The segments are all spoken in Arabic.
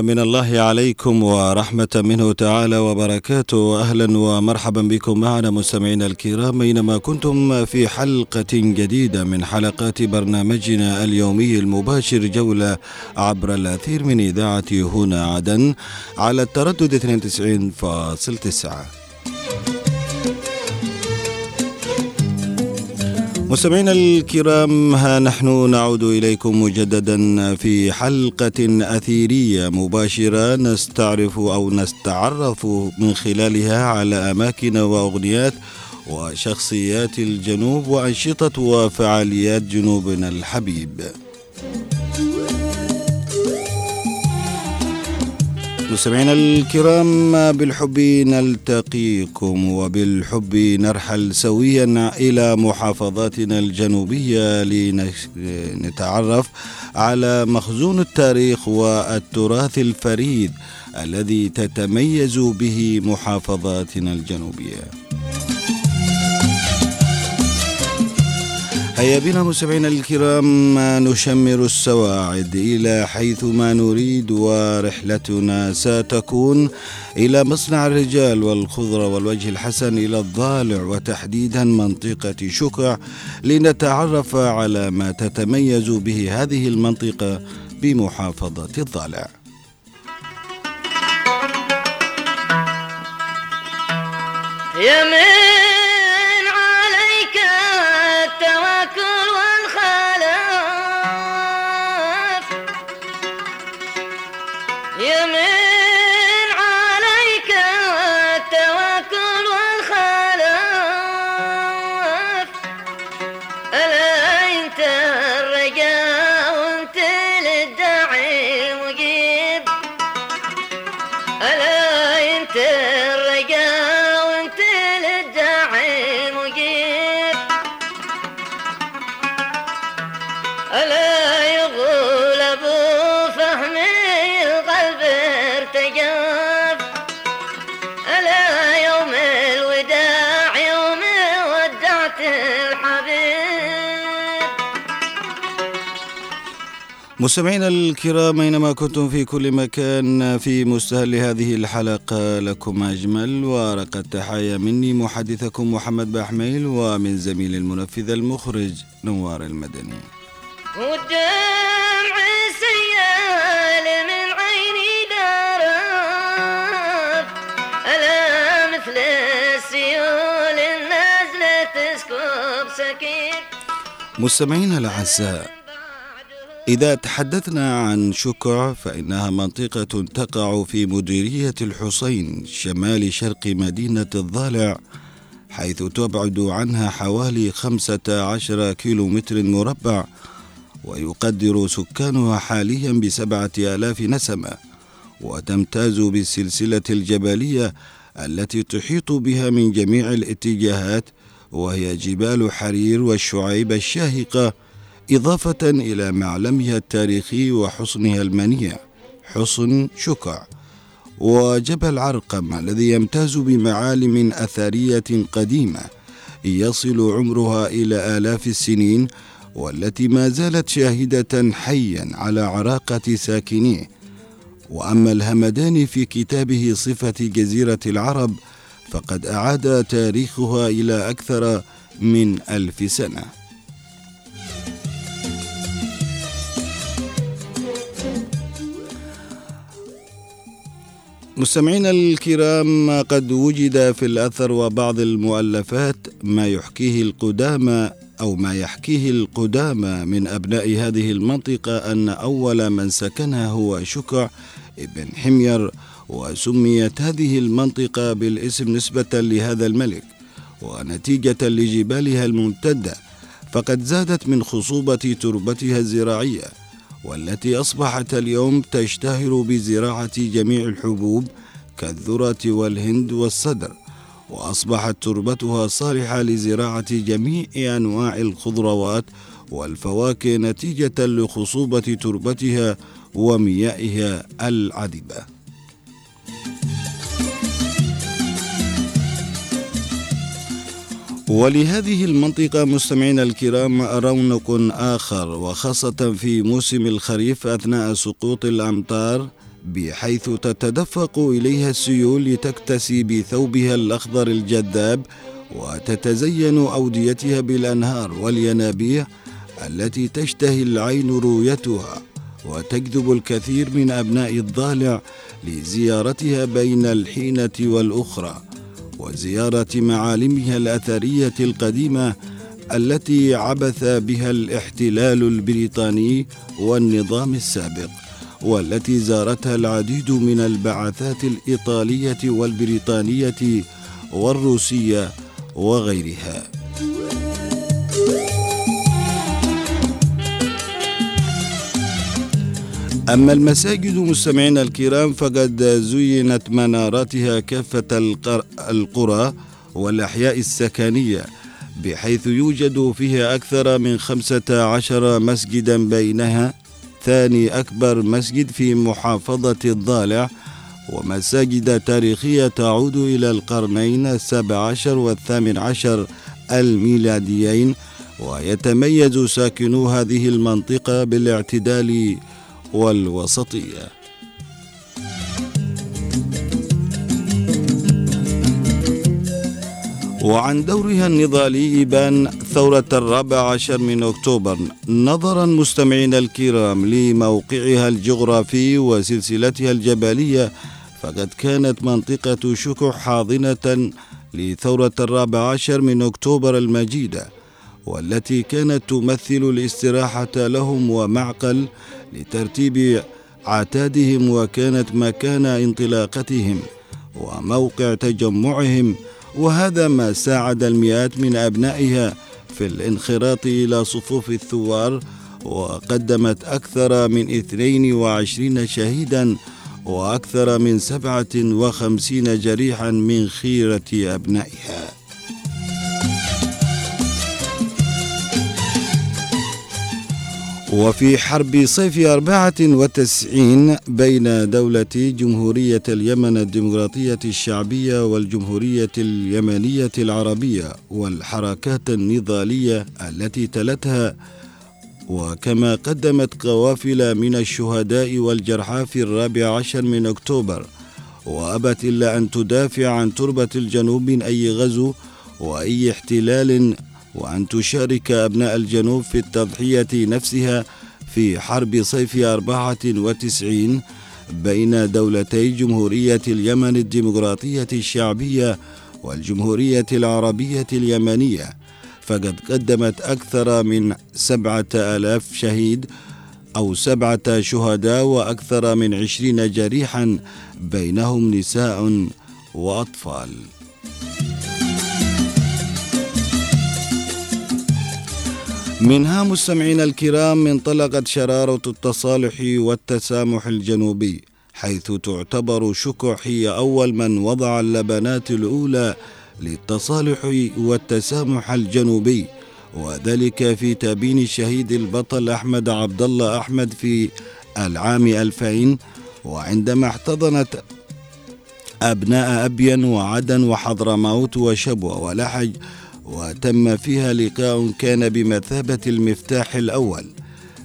من الله عليكم ورحمة منه تعالى وبركاته. أهلا ومرحبا بكم معنا مستمعينا الكرام أينما كنتم في حلقة جديدة من حلقات برنامجنا اليومي المباشر جولة عبر الأثير من إذاعة هنا عدن على التردد 92.9 مستمعينا الكرام ها نحن نعود إليكم مجددا في حلقة أثيرية مباشرة نستعرف أو نستعرف من خلالها على أماكن وأغنيات وشخصيات الجنوب وأنشطة وفعاليات جنوبنا الحبيب. مستمعينا الكرام بالحب نلتقيكم وبالحب نرحل سويا إلى محافظاتنا الجنوبية لنتعرف على مخزون التاريخ والتراث الفريد الذي تتميز به محافظاتنا الجنوبية. هيا بنا مستمعينا الكرام نشمر السواعد إلى حيث ما نريد ورحلتنا ستكون إلى مصنع الرجال والخضرة والوجه الحسن إلى الضالع وتحديدا منطقة شكع لنتعرف على ما تتميز به هذه المنطقة بمحافظة الضالع. يا مستمعينا الكرام أينما كنتم في كل مكان في مستهل هذه الحلقة لكم أجمل ورقة تحايا مني محدثكم محمد بحميل ومن زميل المنفذ المخرج نوار المدني. ودمع السيال من عيني دارت ألا مثل السيول النازلة تسكب سكين مستمعينا الأعزاء إذا تحدثنا عن شكع فإنها منطقة تقع في مديرية الحسين شمال شرق مدينة الضالع حيث تبعد عنها حوالي خمسة عشر كيلو متر مربع ويقدر سكانها حاليا بسبعة آلاف نسمة وتمتاز بالسلسلة الجبلية التي تحيط بها من جميع الاتجاهات وهي جبال حرير والشعيب الشاهقة. إضافة إلى معلمها التاريخي وحصنها المنيع حصن شكع وجبل عرقم الذي يمتاز بمعالم أثرية قديمة يصل عمرها إلى آلاف السنين والتي ما زالت شاهدة حيا على عراقة ساكنيه. وأما الهمداني في كتابه صفة جزيرة العرب فقد أعاد تاريخها إلى أكثر من ألف سنة. مستمعينا الكرام قد وجد في الأثر وبعض المؤلفات ما يحكيه القدامى أو ما يحكيه القدامى من أبناء هذه المنطقة أن أول من سكنها هو شكع ابن حمير وسميت هذه المنطقة بالاسم نسبة لهذا الملك ونتيجة لجبالها الممتدة فقد زادت من خصوبة تربتها الزراعية. والتي أصبحت اليوم تشتهر بزراعة جميع الحبوب كالذرة والهند والصدر وأصبحت تربتها صالحة لزراعة جميع أنواع الخضروات والفواكه نتيجة لخصوبة تربتها وميائها العذبة. ولهذه المنطقة مستمعينا الكرام رونق آخر وخاصة في موسم الخريف أثناء سقوط الأمطار بحيث تتدفق إليها السيول لتكتسي بثوبها الأخضر الجذاب وتتزين أوديتها بالأنهار والينابيع التي تشتهي العين رؤيتها وتجذب الكثير من أبناء الضالع لزيارتها بين الحينة والأخرى. وزيارة معالمها الأثرية القديمة التي عبث بها الاحتلال البريطاني والنظام السابق والتي زارتها العديد من البعثات الإيطالية والبريطانية والروسية وغيرها. أما المساجد مستمعينا الكرام فقد زينت مناراتها كافة القرى والأحياء السكنية بحيث يوجد فيها أكثر من خمسة عشر مسجدا بينها. ثاني أكبر مسجد في محافظة الضالع ومساجد تاريخية تعود إلى القرنين السابع عشر والثامن عشر الميلاديين ويتميز ساكنو هذه المنطقة بالاعتدال والوسطية. وعن دورها النضالي إبان ثورة الرابع عشر من أكتوبر نظرا مستمعين الكرام لموقعها الجغرافي وسلسلتها الجبلية فقد كانت منطقة شكو حاضنة لثورة الرابع عشر من أكتوبر المجيدة والتي كانت تمثل الاستراحة لهم ومعقل لترتيب عتادهم وكانت مكان انطلاقتهم وموقع تجمعهم وهذا ما ساعد المئات من أبنائها في الانخراط إلى صفوف الثوار وقدمت أكثر من 22 شهيدا وأكثر من 57 جريحا من خيرة أبنائها. وفي حرب صيف أربعة وتسعين بين دولة جمهورية اليمن الديمقراطية الشعبية والجمهورية اليمنية العربية والحركات النضالية التي تلتها. وكما قدمت قوافل من الشهداء والجرحى في الرابع عشر من أكتوبر. وأبت إلا أن تدافع عن تربة الجنوب من أي غزو وأي احتلال وأن تشارك أبناء الجنوب في التضحية نفسها في حرب صيف 94 بين دولتي جمهورية اليمن الديمقراطية الشعبية والجمهورية العربية اليمنية. فقد قدمت أكثر من سبعة آلاف شهيد أو سبعة شهداء وأكثر من عشرين جريحا بينهم نساء وأطفال. منها مستمعينا الكرام انطلقت شرارة التصالح والتسامح الجنوبي حيث تعتبر شكح هي أول من وضع اللبنات الأولى للتصالح والتسامح الجنوبي وذلك في تابين الشهيد البطل أحمد عبد الله أحمد في العام 2000 وعندما احتضنت أبناء أبين وعدن وحضرموت وشبوة ولحج وتم فيها لقاء كان بمثابة المفتاح الأول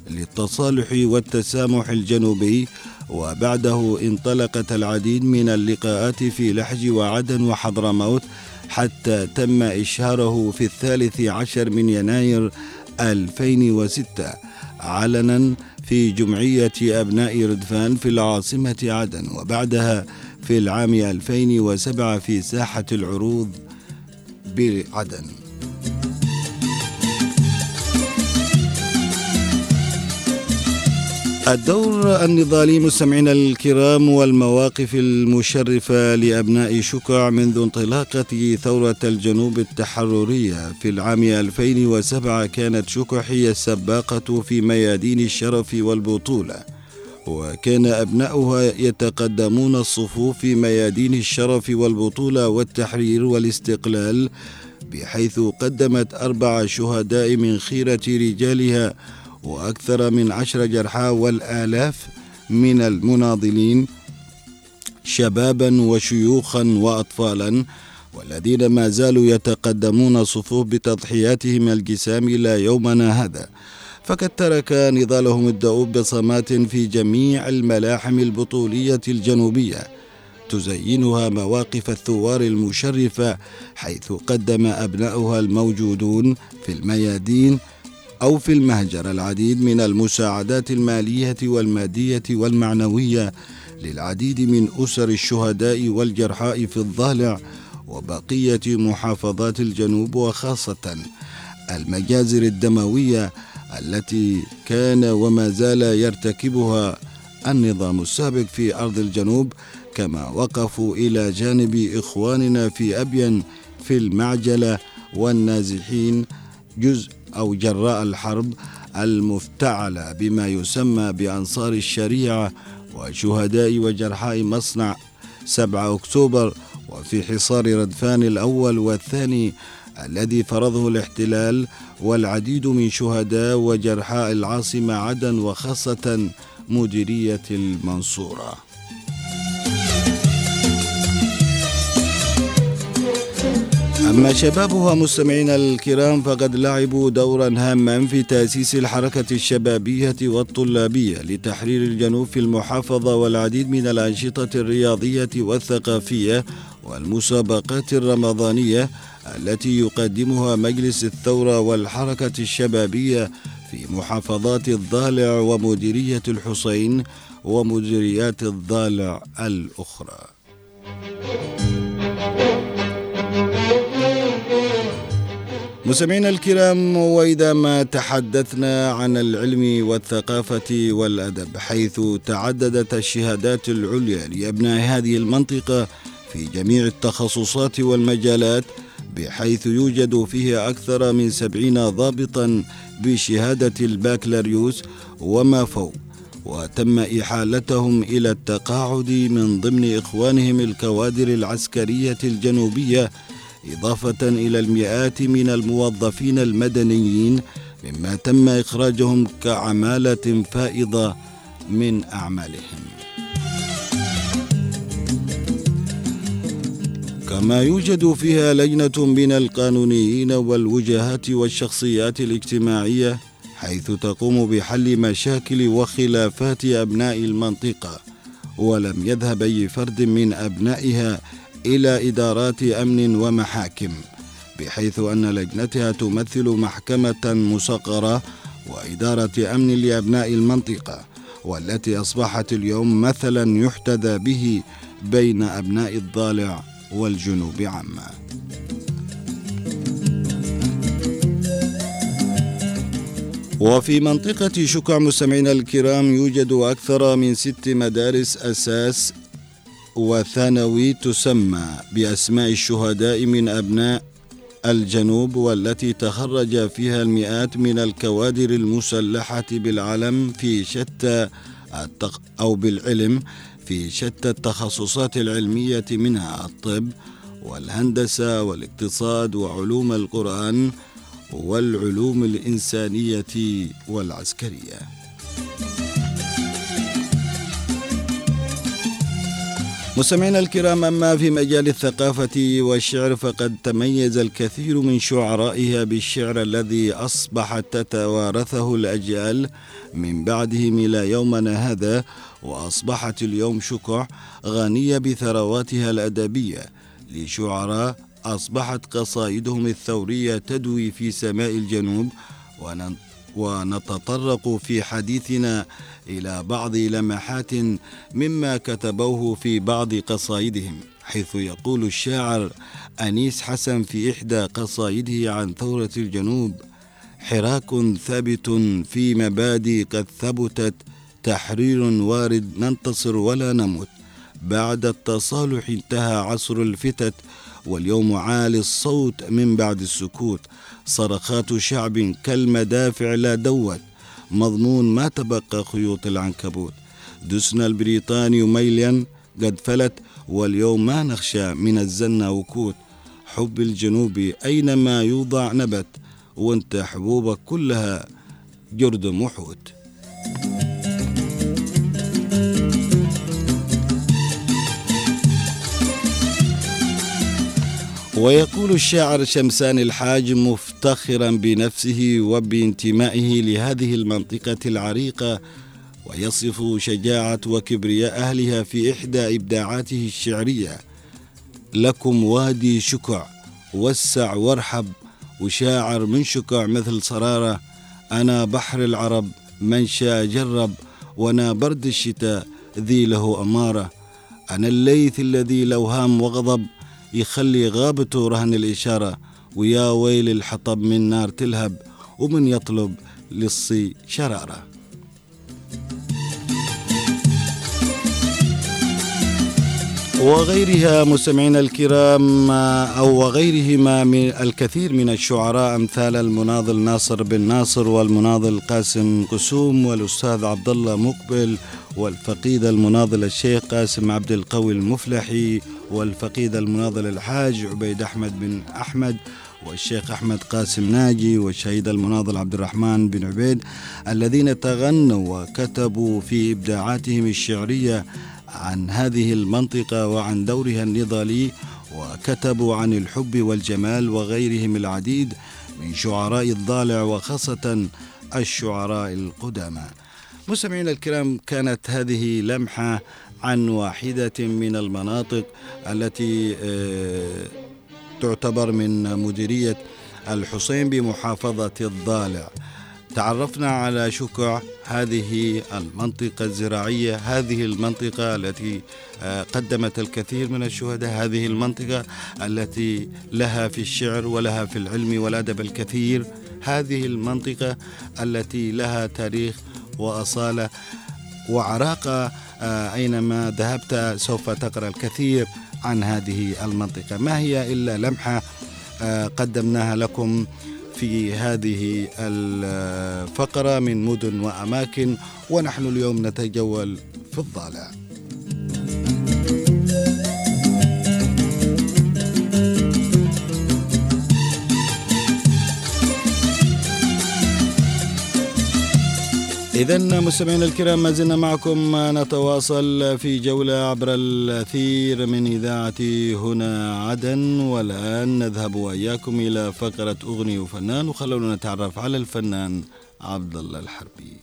للتصالح والتسامح الجنوبي وبعده انطلقت العديد من اللقاءات في لحج وعدن وحضرموت حتى تم إشهاره في الثالث عشر من يناير 2006 علنا في جمعية أبناء ردفان في العاصمة عدن وبعدها في العام 2007 في ساحة العروض بعدن الدور النضالي مستمعينا الكرام والمواقف المشرفة لأبناء شكع منذ انطلاقة ثورة الجنوب التحررية. في العام 2007 كانت شكع هي السباقة في ميادين الشرف والبطولة. وكان أبناؤها يتقدمون الصفوف في ميادين الشرف والبطولة والتحرير والاستقلال بحيث قدمت أربع شهداء من خيرة رجالها وأكثر من عشر جرحى والآلاف من المناضلين شبابا وشيوخا وأطفالا والذين ما زالوا يتقدمون صفوف بتضحياتهم الجسام إلى يومنا هذا. فقد ترك نضالهم الدؤوب بصمات في جميع الملاحم البطولية الجنوبية تزينها مواقف الثوار المشرفة حيث قدم أبناؤها الموجودون في الميادين أو في المهجر العديد من المساعدات المالية والمادية والمعنوية للعديد من أسر الشهداء والجرحاء في الضالع وبقية محافظات الجنوب وخاصة المجازر الدموية التي كان وما زال يرتكبها النظام السابق في أرض الجنوب كما وقفوا إلى جانب إخواننا في أبين في المعجلة والنازحين جزء أو جراء الحرب المفتعلة بما يسمى بأنصار الشريعة وشهداء وجرحاء مصنع 7 أكتوبر وفي حصار ردفان الأول والثاني الذي فرضه الاحتلال والعديد من شهداء وجرحاء العاصمة عدن وخاصة مديرية المنصورة. أما شبابها مستمعينا الكرام فقد لعبوا دورا هاما في تأسيس الحركة الشبابية والطلابية لتحرير الجنوب في المحافظة والعديد من الأنشطة الرياضية والثقافية والمسابقات الرمضانية التي يقدمها مجلس الثورة والحركة الشبابية في محافظات الضالع ومديرية الحسين ومديريات الضالع الأخرى. مستمعينا الكرام وإذا ما تحدثنا عن العلم والثقافة والأدب حيث تعددت الشهادات العليا لأبناء هذه المنطقة في جميع التخصصات والمجالات بحيث يوجد فيها أكثر من سبعين ضابطا بشهادة البكالوريوس وما فوق وتم إحالتهم إلى التقاعد من ضمن إخوانهم الكوادر العسكرية الجنوبية إضافة إلى المئات من الموظفين المدنيين مما تم إخراجهم كعمالة فائضة من أعمالهم. كما يوجد فيها لجنة من القانونيين والوجهات والشخصيات الاجتماعية حيث تقوم بحل مشاكل وخلافات أبناء المنطقة ولم يذهب أي فرد من أبنائها إلى إدارات أمن ومحاكم بحيث أن لجنتها تمثل محكمة مصغرة وإدارة أمن لأبناء المنطقة والتي أصبحت اليوم مثلا يحتذى به بين أبناء الضالع. والجنوب عامة وفي منطقة شكع مستمعينا الكرام يوجد أكثر من ست مدارس أساس وثانوي تسمى بأسماء الشهداء من أبناء الجنوب والتي تخرج فيها المئات من الكوادر المسلحة بالعلم في شتى أو بالعلم في شتى التخصصات العلمية منها الطب والهندسة والاقتصاد وعلوم القرآن والعلوم الإنسانية والعسكرية. مستمعينا الكرام أما في مجال الثقافة والشعر فقد تميز الكثير من شعرائها بالشعر الذي أصبحت تتوارثه الأجيال من بعدهم إلى يومنا هذا وأصبحت اليوم شكع غنية بثرواتها الأدبية لشعراء أصبحت قصائدهم الثورية تدوي في سماء الجنوب ونتطرق في حديثنا إلى بعض لمحات مما كتبوه في بعض قصائدهم حيث يقول الشاعر أنيس حسن في إحدى قصائده عن ثورة الجنوب حراك ثابت في مبادئ قد ثبتت تحرير وارد ننتصر ولا نمت بعد التصالح انتهى عصر الفتت واليوم عالي الصوت من بعد السكوت. صرخات شعب كالمدافع لا دوت. مضمون ما تبقى خيوط العنكبوت. دسنا البريطاني ميلا قد فلت واليوم ما نخشى من الزنا وكوت. حب الجنوب أينما يوضع نبت. وانت حبوبك كلها جرد محوت. ويقول الشاعر شمسان الحاج مفتخرا بنفسه وبانتمائه لهذه المنطقة العريقة ويصف شجاعة وكبرياء أهلها في إحدى إبداعاته الشعرية. لكم وادي شكع وسع وارحب وشاعر من شكع مثل صرارة أنا بحر العرب من شاء جرب وأنا برد الشتاء ذي له أمارة. أنا الليث الذي لو هام وغضب يخلي غابته رهن الإشارة. ويا ويل الحطب من نار تلهب ومن يطلب للصي شرارة. وغيرها مستمعينا الكرام أو وغيرهما من الكثير من الشعراء أمثال المناضل ناصر بن ناصر والمناضل قاسم قسوم والأستاذ عبد الله مقبل والفقيد المناضل الشيخ قاسم عبد القوي المفلحي والفقيد المناضل الحاج عبيد أحمد بن أحمد والشيخ أحمد قاسم ناجي والشهيد المناضل عبد الرحمن بن عبيد الذين تغنوا وكتبوا في إبداعاتهم الشعرية عن هذه المنطقة وعن دورها النضالي وكتبوا عن الحب والجمال وغيرهم العديد من شعراء الضالع وخاصة الشعراء القدامى. مستمعينا الكرام كانت هذه لمحة عن واحدة من المناطق التي آه، تعتبر من مديرية الحسين بمحافظة الضالع. تعرفنا على شكع هذه المنطقة الزراعية هذه المنطقة التي آه، قدمت الكثير من الشهداء هذه المنطقة التي لها في الشعر ولها في العلم والأدب الكثير. هذه المنطقة التي لها تاريخ وأصالة وعراقة آه، أينما ذهبت سوف تقرأ الكثير عن هذه المنطقة. ما هي إلا لمحة آه، قدمناها لكم في هذه الفقرة من مدن وأماكن ونحن اليوم نتجول في الضالع. إذا مستمعينا الكرام ما زلنا معكم نتواصل في جولة عبر الأثير من إذاعة هنا عدن. والآن نذهب وإياكم إلى فقرة أغني وفنان وخلونا نتعرف على الفنان عبد الله الحربي.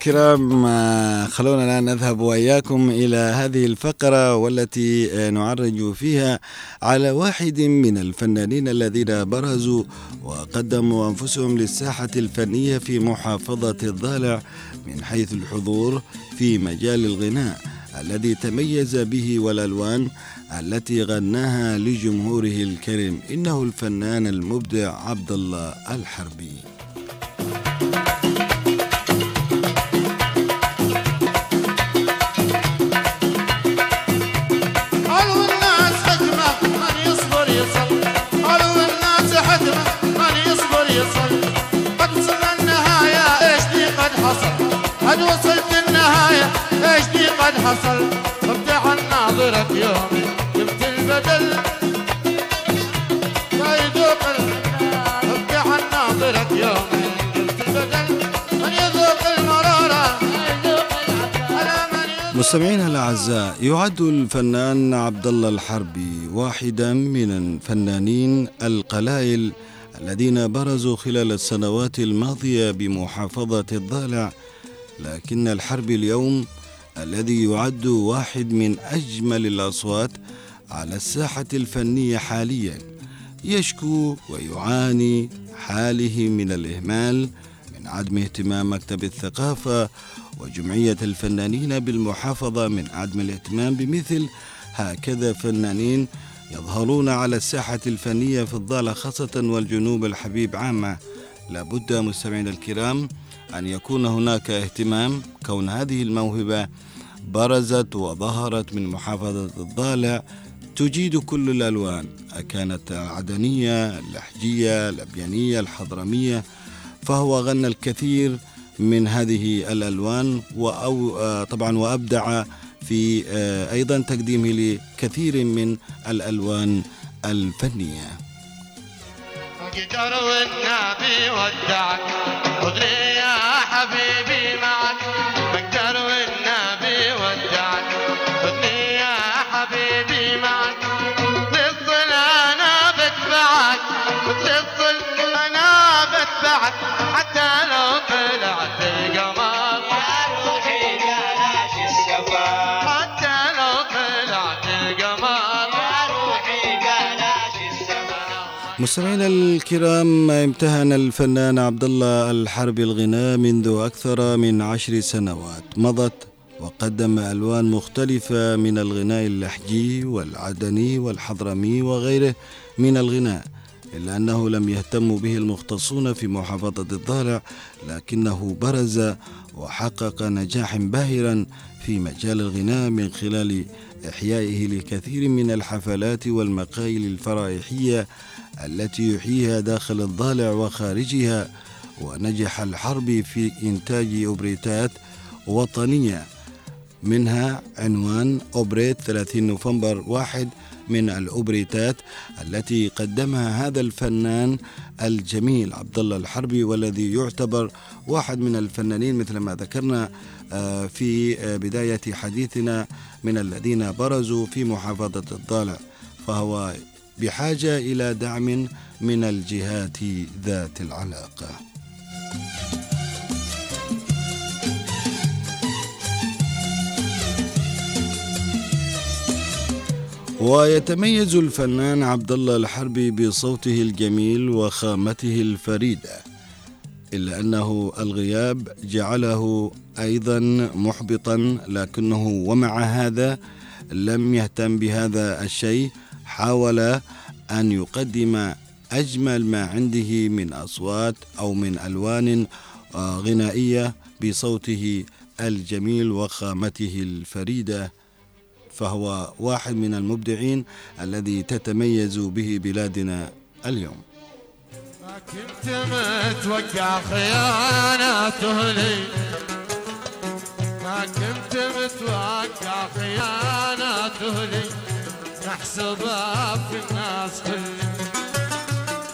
الكرام آه، خلونا الآن نذهب وإياكم إلى هذه الفقرة والتي آه، نعرج فيها على واحد من الفنانين الذين برزوا وقدموا أنفسهم للساحة الفنية في محافظة الضالع من حيث الحضور في مجال الغناء الذي تميز به والألوان التي غناها لجمهوره الكريم. إنه الفنان المبدع عبد الله الحربي. حصل جبت البدل. يذوق افتح الناظرك يومي جبت البدل. يذوق المرارة؟ مستمعينا الأعزاء يعد الفنان عبد الله الحربي واحدا من الفنانين القلائل الذين برزوا خلال السنوات الماضية بمحافظة الضالع. لكن الحرب اليوم الذي يعد واحد من أجمل الأصوات على الساحة الفنية حاليا يشكو ويعاني حاله من الإهمال من عدم اهتمام مكتب الثقافة وجمعية الفنانين بالمحافظة من عدم الاهتمام بمثل هكذا فنانين يظهرون على الساحة الفنية في الضالة خاصة والجنوب الحبيب عامة. لابد مستمعينا الكرام أن يكون هناك اهتمام كون هذه الموهبة برزت وظهرت من محافظة الضالع. تجيد كل الألوان أكانت العدنية اللحجية الأبيانية الحضرمية فهو غنى الكثير من هذه الألوان وأو طبعا وأبدع في آه، أيضا تقديمه لكثير من الألوان الفنية. قدر والنبي ودعك خذني يا مستمعينا الكرام امتهن الفنان عبد الله الحربي الغناء منذ أكثر من عشر سنوات. مضت وقدم ألوان مختلفة من الغناء اللحجي والعدني والحضرمي وغيره من الغناء إلا أنه لم يهتم به المختصون في محافظة الضالع لكنه برز وحقق نجاح باهرا في مجال الغناء من خلال إحيائه لكثير من الحفلات والمقايل الفرائحية التي يحييها داخل الضالع وخارجها ونجح الحربي في إنتاج أوبريتات وطنية. منها عنوان أوبريت 30 نوفمبر واحد من الأوبريتات التي قدمها هذا الفنان الجميل عبد الله الحربي والذي يعتبر واحد من الفنانين مثل ما ذكرنا آه، في آه، بداية حديثنا من الذين برزوا في محافظة الضالع فهو بحاجة إلى دعم من الجهات ذات العلاقة. ويتميز الفنان عبد الله الحربي بصوته الجميل وخامته الفريدة إلا أنه الغياب جعله أيضا محبطا لكنه ومع هذا لم يهتم بهذا الشيء حاول أن يقدم أجمل ما عنده من أصوات أو من ألوان آه، غنائية بصوته الجميل وخامته الفريدة. فهو واحد من المبدعين الذي تتميز به بلادنا اليوم. كنت متوقع خياناته لي. ما كنت متوقع خياناته لي. في الناس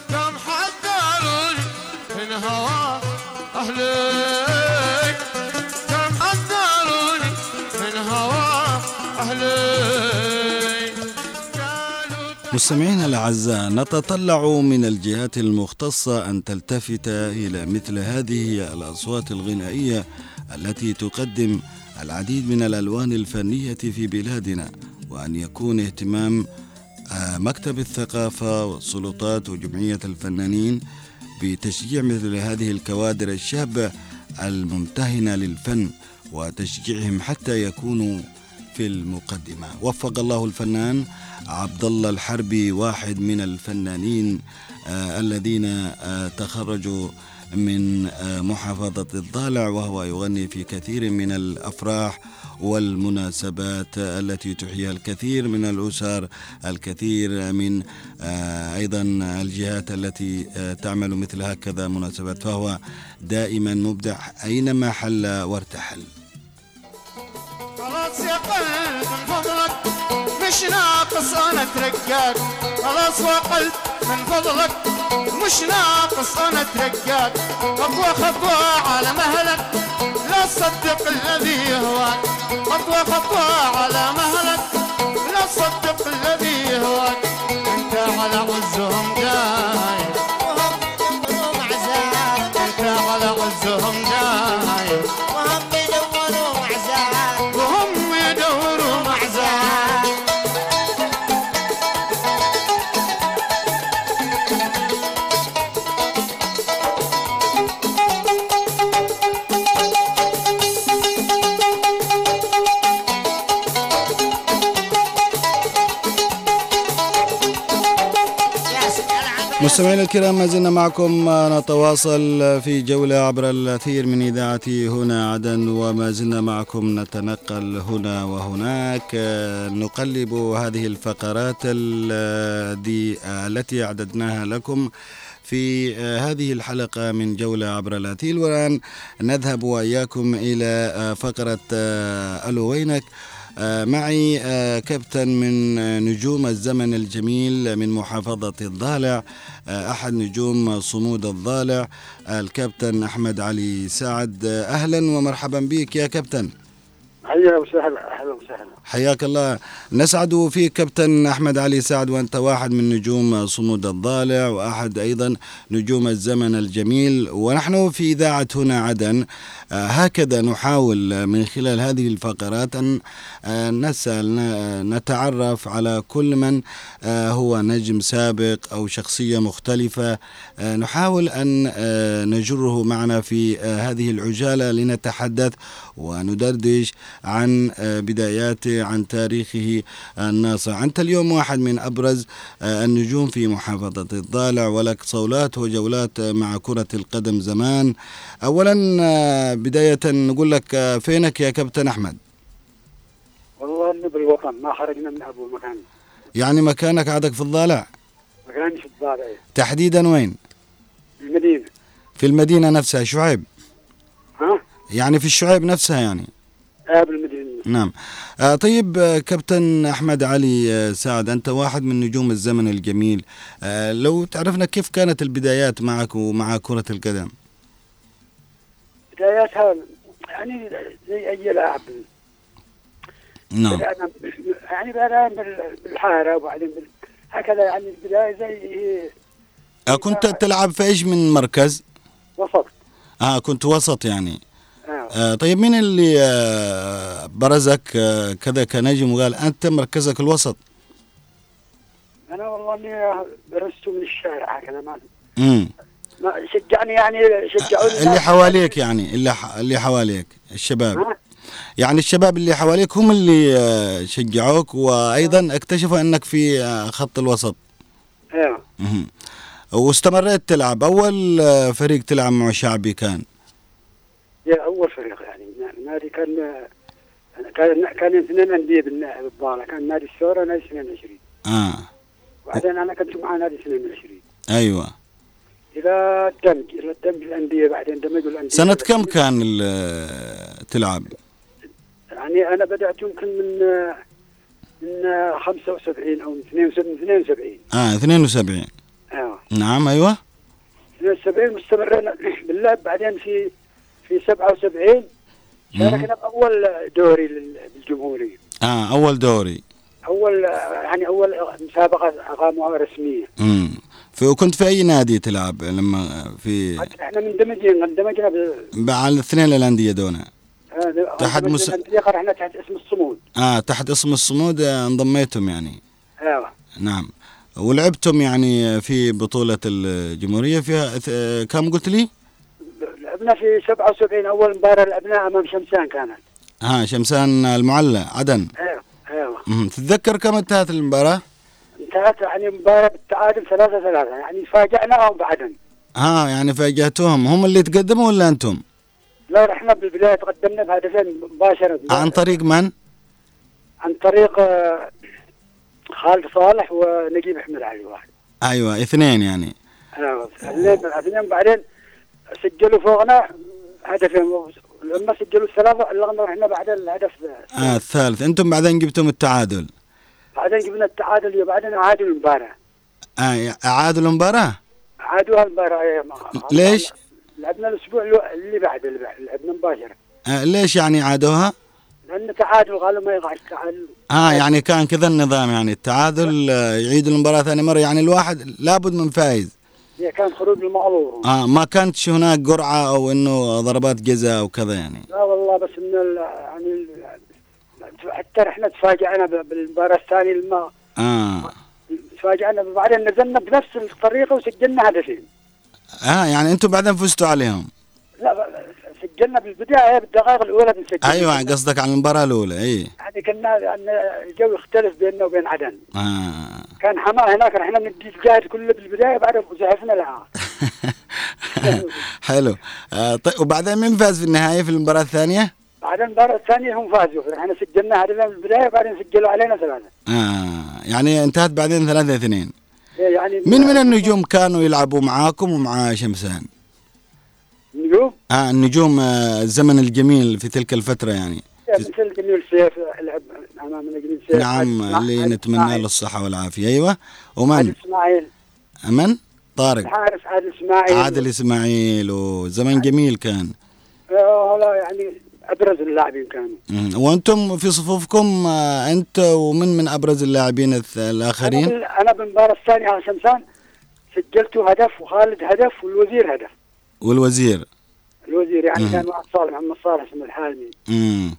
كم حذروني من هوا أهلك. كم حذروني من هوا قالوا مستمعينا الأعزاء نتطلع من الجهات المختصة أن تلتفت إلى مثل هذه الأصوات الغنائية التي تقدم العديد من الألوان الفنية في بلادنا. وأن يكون اهتمام آه، مكتب الثقافة والسلطات وجمعية الفنانين بتشجيع مثل هذه الكوادر الشابه الممتهنة للفن وتشجيعهم حتى يكونوا في المقدمة. وفق الله الفنان عبد الله الحربي واحد من الفنانين آه الذين آه تخرجوا من محافظة الضالع وهو يغني في كثير من الأفراح والمناسبات التي تحييها الكثير من الأسر الكثير من آه أيضا الجهات التي آه تعمل مثل هكذا مناسبات فهو دائما مبدع أينما حل وارتحل. خلاص يا مش ناقص أنا اترقاك خلاص قلب من فضلك. مش ناقص أنا اترقاك خطوة خطوة على مهلك. لا تصدق الذي يهواك خطوة خطوة على مهلك. الكرام ما زلنا معكم. نتواصل في جولة عبر الأثير من إذاعة هنا عدن وما زلنا معكم نتنقل هنا وهناك. نقلب هذه الفقرات التي أعددناها لكم في هذه الحلقة من جولة عبر الأثير. والآن نذهب وإياكم إلى فقرة ألو وينك آه، معي آه، كابتن من آه، نجوم الزمن الجميل من محافظة الضالع أحد نجوم صمود الضالع الكابتن أحمد علي سعد. أهلا ومرحبا بك يا كابتن. حيا وسهلا حياك الله. نسعد فيك كابتن أحمد علي سعد وأنت واحد من نجوم صمود الضالع وأحد أيضا نجوم الزمن الجميل. ونحن في إذاعة هنا عدن. آه، هكذا نحاول من خلال هذه الفقرات أن آه، نسأل ن- نتعرف على كل من آه، هو نجم سابق أو شخصية مختلفة. آه، نحاول آه، نجره معنا في هذه العجالة لنتحدث وندردش عن آه، بداياته عن تاريخه الناصع أنت اليوم واحد من أبرز آه، النجوم في محافظة الضالع ولك صولات وجولات آه، مع كرة القدم زمان. أولا بداية نقول لك فينك يا كابتن أحمد؟ والله انه بالوطن ما خرجنا من أبو مكان يعني مكانك عادك في الضالع؟ مكاني في الضالع تحديدا وين؟ المدينة. في المدينة نفسها شعيب؟ يعني في الشعيب نفسها يعني. آه بالمدينة. نعم. آه طيب آه، كابتن أحمد علي آه، سعد أنت واحد من نجوم الزمن الجميل. آه لو تعرفنا كيف كانت البدايات معك ومع كرة القدم؟ بداياتها يعني زي أي لاعب. نعم. بدأنا يعني بدأنا بال- بالحارة وبعدين. هكذا يعني البداية زي آه كنت تلعب في إيش من مركز؟ وسط. آه كنت وسط يعني. آه. آه طيب مين اللي آه برزك آه كذا كنجم وقال أنت مركزك الوسط أنا والله إني درست من الشارع هكذا ما مم. ما شجعني يعني شجعوني اللي حواليك يعني اللي ح... اللي حواليك الشباب ها؟ يعني الشباب اللي حواليك هم اللي آه، شجعوك وأيضا اكتشفوا أنك في آه، خط الوسط أيوه. واستمريت تلعب أول آه، فريق تلعب مع شعبي كان يا أول فريق يعني. نادي كان كان كان اثنين أندية بالضاله كان نادي الثوره نادي 22 آه. وبعدين أنا كنت مع نادي 22 أيوه. إلى الدمج إلى الدمج الأندية بعدين دمجوا الأندية. سنة كم كان تلعب؟ يعني أنا بدأت يمكن من من 75 أو من 72 72 آه 72 أيوه نعم أيوه. 72 مستمرين. باللعب بعدين في في 77 شاركنا باول دوري لل- للجمهوري آه أول دوري. أول يعني أول مسابقة اقاموها رسمية. امم وكنت في أي نادي تلعب لما في إحنا مندمجين اندمجنا ب على الاثنين الأندية دونا. آه، تحت مس- إحنا تحت اسم الصمود. آه تحت اسم الصمود آه، انضميتم يعني. أيوه نعم. ولعبتم يعني في بطولة الجمهورية فيها ث- كم قلت لي؟ لعبنا في 77 أول مباراة لعبناها أمام شمسان كانت. ها شمسان المعلى عدن. أيوه أيوه. تتذكر كم انتهت المباراة؟ انتهت يعني مباراة بالتعادل 3 3 يعني فاجأناهم بعدين ها يعني فاجأتوهم. هم اللي تقدموا ولا أنتم؟ لو رحنا بالبداية تقدمنا بهدفين مباشرة. عن طريق من؟ عن طريق آه، خالد صالح ونجيب أحمد علي واحد. أيوه اثنين يعني. أيوه الاثنين بعدين سجلوا فوقنا هدفين لما سجلوا الثلاثة لغنا رحنا بعدين الهدف آه الثالث. أنتم بعدين جبتم التعادل. بعدين جبنا التعادل وبعدين عادوا المباراه آه اعادوا المباراة؟ عادوها المباراه ما- ليش؟ لعبنا الأسبوع اللي- اللي بعده اللي بعده لعبنا مباشرة. آه ليش يعني عادوها؟ لأن تعادل قالوا ما يقعش تعادل. آه يعني كان كذا النظام يعني التعادل آه يعيدوا المباراة ثاني مرة يعني الواحد لابد من فايز. هي كان خروج المغلوب آه ما كانتش هناك قرعة أو إنه ضربات جزاء أو كذا يعني؟ لا والله بس إن ال- يعني ال- حتى إحنا تفاجئنا بالمباراة الثانية لما آه. تفاجئنا بعدين نزلنا بنفس الطريقة وسجلنا هدفين. آه يعني أنتم بعدين فزتوا عليهم. لا سجلنا بالبداية بالدقائق الأولى بنسجل أيوه قصدك على المباراة الأولى إي. يعني كنا يعني الجو يختلف بيننا وبين عدن. آه. كان حماه هناك رحنا ندي الجهد كله بالبداية بعدين زحفنا لها. حلو. آه طيب وبعدين مين فاز في النهايه في المباراة الثانية؟ بعدين المباراة الثانية هم فازوا. إحنا سجلنا هدفين بالبدايه بعدين سجلوا علينا ثلاثة. آه يعني انتهت بعدين ثلاثة اثنين. يعني من من النجوم كانوا يلعبوا معاكم ومع شمسان؟ النجوم؟ آه النجوم آه الزمن الجميل في تلك الفترة يعني. مثل جميل سيف لعب امامنا جميل سيف نعم اللي نتمنى له الصحة والعافية. أيوة. ومن؟ عادل إسماعيل. من؟ طارق. الحارس عادل إسماعيل. عادل إسماعيل وزمن جميل كان. هلا يعني أبرز اللاعبين كانوا. مم. وأنتم في صفوفكم آه أنت ومن من أبرز اللاعبين؟ بال- أنا بالمباراة الثانية على شمسان سجلت هدف وخالد هدف والوزير هدف. والوزير. الوزير يعني مم. كان واحد صالح محمد صالح اسمه الحالمي مم.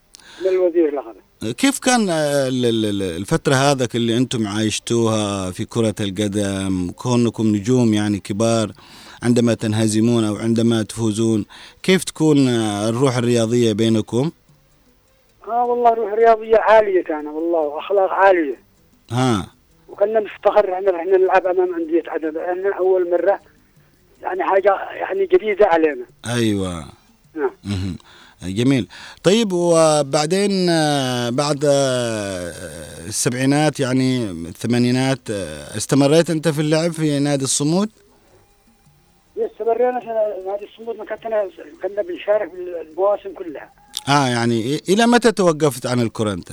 من الوزير لغده كيف كان ال- ال- ال- الفترة هذاك اللي أنتم عايشتوها في كرة القدم؟ كونكم نجوم يعني كبار عندما تنهزمون أو عندما تفوزون كيف تكون الروح الرياضية بينكم؟ آه والله روح رياضية عالية كان والله وأخلاق عالية. ها. وكنا نفتخر إحنا إحنا نلعب أمام أندية عدن لأن أول مرة يعني حاجة يعني جديدة علينا. أيوة. نعم. جميل. طيب وبعدين آه، بعد آه، السبعينات يعني الثمانينات آه، استمريت أنت في اللعب في نادي الصمود؟ استمرينا في نادي الصمود كنا كنا بنشارك بالمواسم كلها. آه يعني إلى متى توقفت عن الكرة أنت؟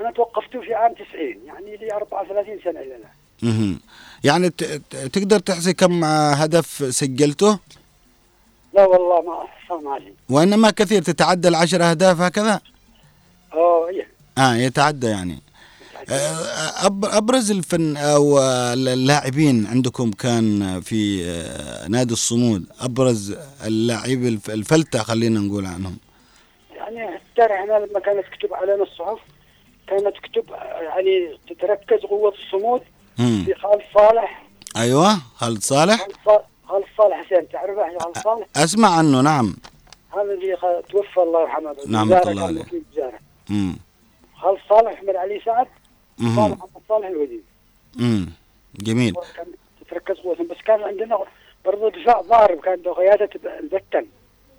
أنا توقفت في عام 90 يعني لي 34 سنة إلى الآن. يعني تقدر تحصي كم آه، هدف سجلته؟ لا والله ما احصى ما لي وإنما كثير تتعدى العشر أهداف هكذا؟ آه. آه يتعدى يعني. آه، أبرز الفن آه، اللاعبين عندكم كان في آه، نادي الصمود أبرز اللاعب الف- الفلتة خلينا نقول عنهم. يعني حتى إحنا لما كانت تكتب علينا الصحف كانت تكتب يعني تتركز قوة الصمود. في خالد صالح أيوة خالد صالح خالد صالح, حسين تعرفه خالد صالح أسمع عنه نعم هذا اللي توفى الله يرحمه نعم، الله عليه. وكيل وزارة. مم. خالد صالح أحمد علي سعد صالح. محمد صالح الوديد مم. جميل كان تتركز قوتهم بس كان عندنا برضه دفاع ضارب كان بقيادة البتن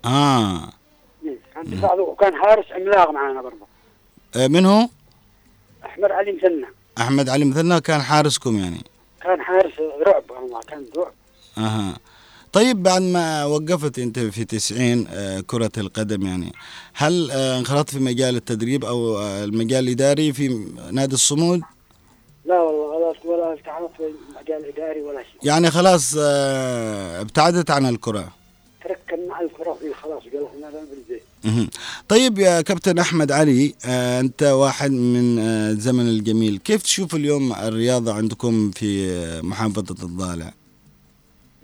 آه كان دفاع وكان حارس عملاق معانا برضه آه، من هو؟ أحمد علي مثنى أحمد علي مثلنا كان حارسكم يعني. كان حارس رعب والله كان رعب. أها. طيب بعد ما وقفت أنت في 90 آه، كرة القدم يعني هل آه، انخرطت في مجال التدريب أو آه، المجال الإداري في نادي الصمود؟ لا والله ولا ولا التحقت في المجال الاداري ولا شيء. يعني خلاص ابتعدت عن الكرة. تركنا مع الكرة في خلاص قال إحنا لا بالبيت مهم. طيب يا كابتن أحمد علي آه، أنت واحد من آه، الزمن الجميل. كيف تشوف اليوم الرياضة عندكم في آه، محافظة الضالع؟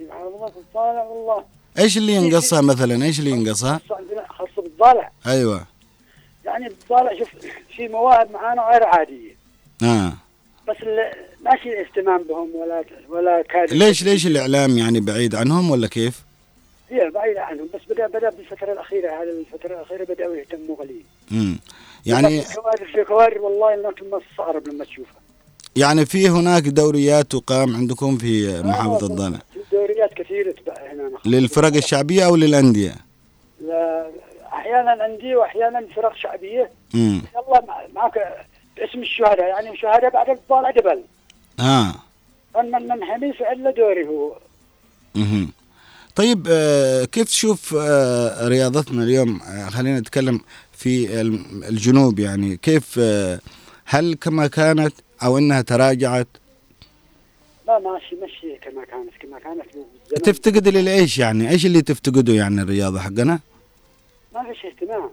محافظة الضالع والله إيش اللي ينقصها مثلا؟ إيش اللي ينقصها؟ خاصة بالضالع أيوه. يعني بالضالع شوف في مواهب معانا غير عادية. آه. بس ماشي اهتمام بهم ولا ولا كاد ليش ليش الإعلام يعني بعيد عنهم ولا كيف؟ هي بعيدة عنهم بس بدا بدا بالفترة الأخيرة هذه الفترة الأخيرة بدأوا يهتموا قليل امم يعني في كوارث في كوارث والله انك ما تستغرب لما تشوفها. يعني في هناك دوريات تقام عندكم في محافظة الضالع دوريات كثيرة هنا. للفرق الشعبية أو للأندية؟ لا أحيانا أندية وأحيانا فرق شعبية. امم يلا مع- معك باسم الشهداء. يعني الشهداء بعد الضالع جبل ها. من من من حمي فعل له دوري هو. مهم. طيب آه، كيف تشوف آه، رياضتنا اليوم؟ آه، خلينا نتكلم في الجنوب يعني كيف هل كما كانت أو أنها تراجعت؟ لا ماشي ماشي كما كانت كما كانت. بالزمن. تفتقد للإيش يعني؟ إيش اللي تفتقده يعني الرياضة حقنا؟ ما فيش اهتمام.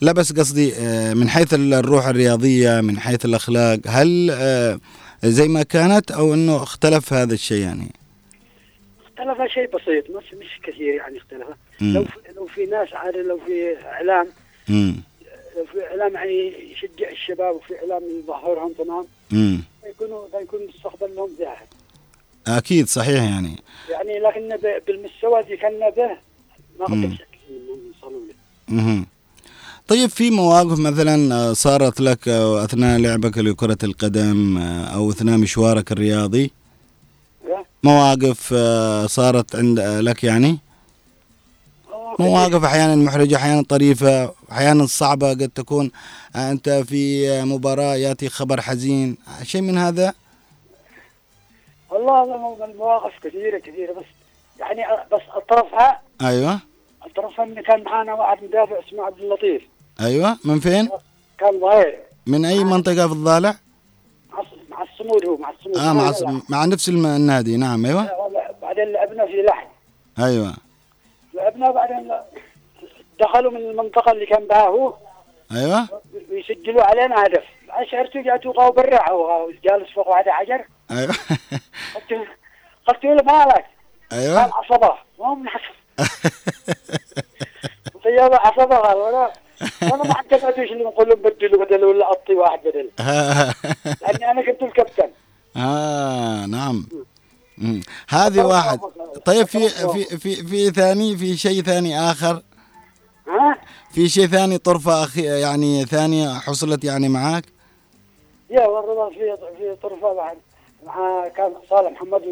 لا بس قصدي من حيث الروح الرياضية من حيث الأخلاق هل زي ما كانت أو أنه اختلف هذا الشيء يعني؟ اختلف شيء بسيط مش مش كثير يعني اختلف. لو في لو في ناس عاد لو في إعلام. لو في إعلام يعني يشجع الشباب وفي إعلام يظهرهم تمام. يكونوا يكون مستقبلهم زاهر أكيد صحيح يعني يعني لكن بالمستوى اللي كنا به ما. قدرش نوصلوا له. طيب في مواقف مثلا آه، صارت لك آه، أثناء لعبك لكرة القدم آه، أو أثناء مشوارك الرياضي؟ مواقف آه، صارت عند آه، لك يعني. مواقف أحيانا محرجة أحيانا طريفة أحيانا صعبة قد تكون آه، أنت في مباراة يأتي خبر حزين شيء من هذا؟ والله هذا المواقف كثيرة كثيرة بس يعني بس أطرفها. أيوه. أطرفها إن كان معانا واحد مدافع اسمه عبد اللطيف. أيوه. من فين؟ كان ضايع. من أي منطقة في الضالع؟ مع الص- الصمود هو مع الصمود. آه مع لا. مع نفس النادي. نعم أيوه. بعدين لعبنا في لحم. أيوه. لعبنا بعدين دخلوا من المنطقة اللي كان بها هو. أيوه. ويسجلوا علينا هدف. شعرت جاته قاو برا وجالس فوق واحد حجر. أيوه. قلت له مالك؟ قال أيوه عصبة. ما من عصب طيب عصبة قال أنا ما اعتقدش اللي نقول لهم بدلوا بدل ولا اعطي واحد بدل. لأني أنا كنت الكابتن. آه نعم. هذه واحد. طيب في في في في ثاني في شيء ثاني آخر؟ ها؟ في شيء ثاني طرفة أخي يعني ثانية حصلت يعني معك يا والله في في طرفة بعد. مع كان صالح محمد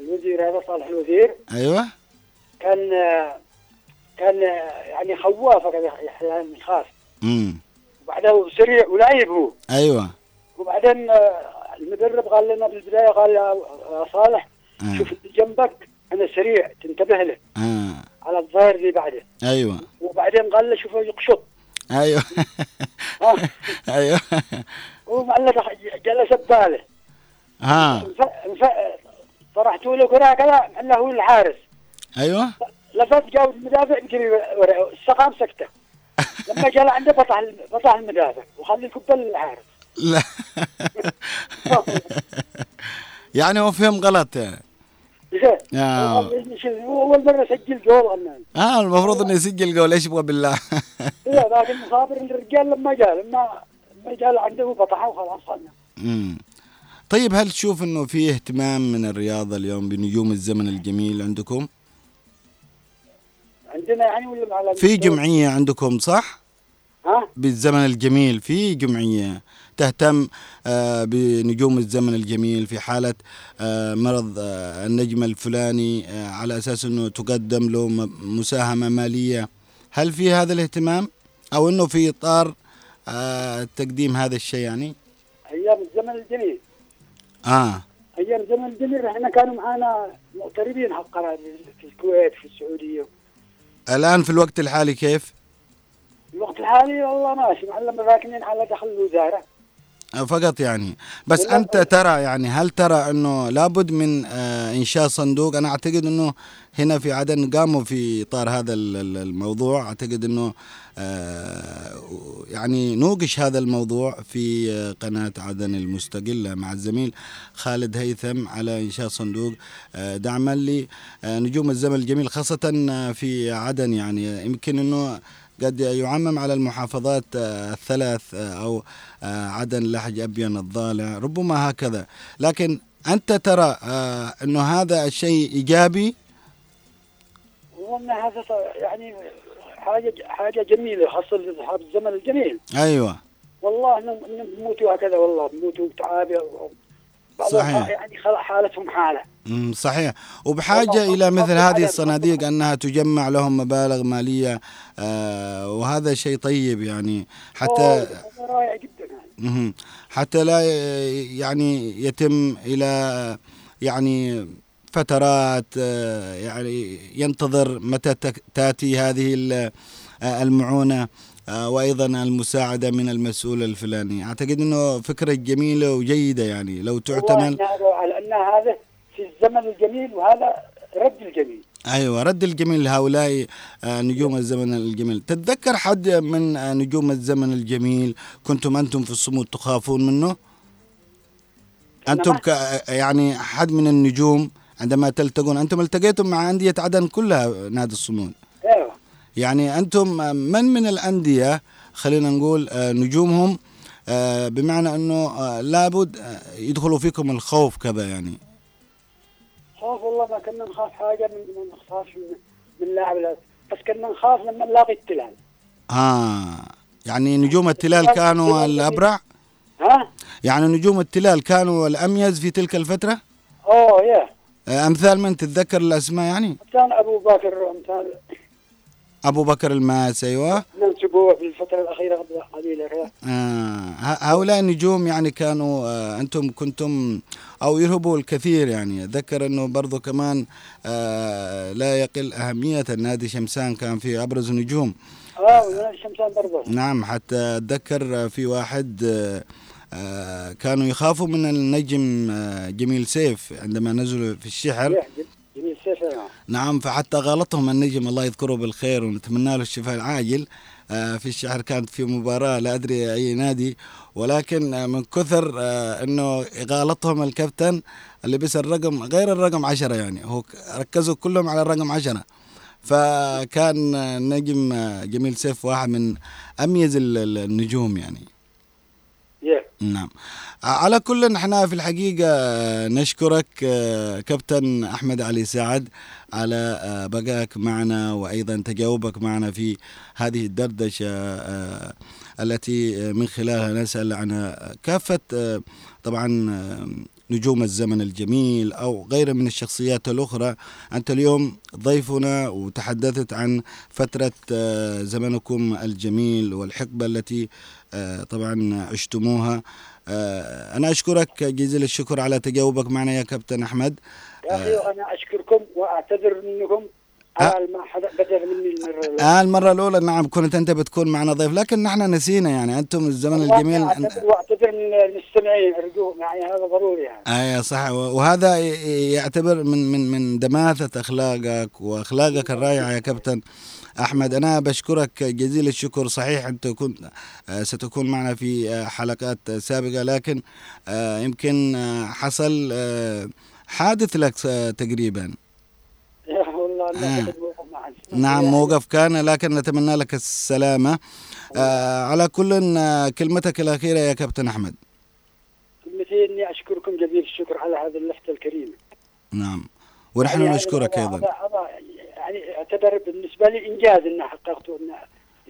الوزير هذا صالح الوزير. أيوه. كان كان يعني خوافه كان يحيى خاف. امم وبعدها سريع ولاعب هو. أيوه. وبعدين آه، المدرب قال لنا بالبدايه قال يا يا صالح آه. شوف اللي جنبك أنا سريع تنتبه له. آه. على الظاهر اللي بعده. أيوه. وبعدين قال له شوفه يقشط. أيوه. ها أيوه. ومعلق جلس بباله. ها انف- طرحت له كره كذا انه هو الحارس. أيوه. لفت جاب المدافع ورا السقام سكتة لما جاء عنده بطح بطح المدافع وخلي الكبه للحارس لا يعني هو فهم غلط يعني. زين آه. هو أول مرة سجل جول آه المفروض إنه يسجل جول إيش يبغى بالله إيه لكن صابر الرجال لما جاء لما لما جاء عنده بطحه وخلاص خلنا مم. طيب هل تشوف إنه في اهتمام من الرياضة اليوم بنجوم الزمن الجميل عندكم؟ عندنا يعني ولا في جمعية عندكم صح؟ ها؟ بالزمن الجميل في جمعية تهتم آه، بنجوم الزمن الجميل في حالة آه، مرض آه، النجم الفلاني آه، على أساس إنه تقدم له م- مساهمة مالية. هل في هذا الاهتمام؟ أو إنه في إطار آه، تقديم هذا الشيء يعني؟ أيام الزمن الجميل. آه. أيام الزمن الجميل إحنا كانوا معانا مغتربين حقنا في الكويت في السعودية. الآن في الوقت الحالي كيف؟ الوقت الحالي والله ماشي معلم راكنين على دخل الوزارة فقط يعني. بس أنت ترى يعني هل ترى إنه لابد من آه إنشاء صندوق؟ أنا أعتقد إنه هنا في عدن قاموا في إطار هذا ال- ال- الموضوع. أعتقد إنه آه يعني نوقش هذا الموضوع في آه، قناة عدن المستقلة مع الزميل خالد هيثم على إنشاء صندوق. دعما لنجوم الزمن الجميل خاصة في عدن يعني. يمكن إنه قد يعمم على المحافظات آه، الثلاث آه، أو آه، عدن لحج ابين الضالع ربما هكذا. لكن أنت ترى إنه هذا الشيء إيجابي؟ وأن هذا يعني حاجة حاجة جميلة خاصة لاصحاب الزمن الجميل. أيوه. والله انهم إنهم بيموتوا هكذا والله بيموتوا تعابه صحيح. يعني حالتهم حالة مم، صحيح وبحاجة إلى مثل هذه. الصناديق أنها تجمع لهم مبالغ مالية آه، وهذا شيء طيب يعني حتى رائع جدا يعني. حتى لا يعني يتم إلى يعني فترات آه، يعني ينتظر متى تأتي هذه آه، المعونة وأيضا المساعدة من المسؤول الفلاني. أعتقد إنه فكرة جميلة وجيدة يعني. لو هذا على أن هذا في الزمن الجميل وهذا رد الجميل. أيوه رد الجميل لهؤلاء آه، نجوم الزمن الجميل. تتذكر حد من آه، نجوم الزمن الجميل كنتم أنتم في الصمود تخافون منه؟ أنتم ك يعني حد من النجوم عندما تلتقون أنتم التقيتم مع أندية عدن كلها نادي الصمود. يعني أنتم من من الأندية خلينا نقول آه، نجومهم آه، بمعنى أنه آه، لابد يدخلوا فيكم الخوف كذا يعني. خوف والله ما كنا نخاف حاجة من ما نخافش من, من لاعب لا. بس كنا نخاف لما نلاقي التلال. ها يعني نجوم التلال كانوا الأبرع؟ ها؟ يعني نجوم التلال كانوا الأميز في تلك الفترة؟ أوه يا أمثال من تتذكر الأسماء يعني؟ كان أبو بكر أمثال أبو بكر الماس أيوة. ننسبوه في الفترة الأخيرة قبل قليله كذا آه. هؤلاء النجوم يعني كانوا آه أنتم كنتم أو يرهبوا الكثير يعني. أتذكر أنه برضو كمان آه لا يقل أهمية النادي شمسان كان فيه أبرز نجوم آه ونادي شمسان برضه نعم حتى أتذكر في واحد آه، آه، كانوا يخافوا من النجم آه، جميل سيف عندما نزلوا في الشحر. نعم. فحتى غلطهم النجم الله يذكره بالخير ونتمنى له الشفاء العاجل آه، في الشحر كانت في مباراة لا أدري أي نادي ولكن آه، من كثر آه، أنه غلطهم الكابتن اللي بس الرقم غير الرقم عشرة يعني هو ركزوا كلهم على الرقم عشرة فكان نجم جميل سيف واحد من أميز ال- ال- النجوم يعني. نعم. على كل نحن في الحقيقة آه، نشكرك آه، كابتن أحمد علي سعد على آه، بقائك معنا وأيضا تجاوبك معنا في هذه الدردشة آه، التي آه، من خلالها نسأل عن آه، كافة آه، طبعا آه، نجوم الزمن الجميل أو غيره من الشخصيات الأخرى. أنت اليوم ضيفنا وتحدثت عن فترة آه، زمنكم الجميل والحقبة التي آه، طبعا عشتموها. آه، أنا أشكرك جزيل الشكر على تجاوبك معنا يا كابتن أحمد. يا أخي أنا أشكركم وأعتذر منكم. على ما بدر مني المرة الأولى. آه المرة الأولى نعم كنت أنت بتكون معنا ضيف لكن نحن نسينا يعني. أنتم الزمن الجميل أعتذر واعتذر من المستمعين أرجوك يعني هذا ضروري يعني. آه صح. وهذا يعتبر من من من دماثة أخلاقك وأخلاقك الرائعة يا كابتن. أحمد أنا بشكرك جزيل الشكر. صحيح أنت كنت آه، ستكون معنا في آه، حلقات سابقة لكن آه، يمكن حصل حادث لك تقريبا. آه. أنا كنت موقف. نعم كان لكن نتمنى لك السلامة. آه، على كل كلمتك الأخيرة يا كابتن أحمد. كلمتي اني أشكركم جزيل الشكر على هذه اللفته الكريمه نعم. ونحن يعني نشكرك أيضا. يعني أعتبر بالنسبة لي إنجاز ان حققته ان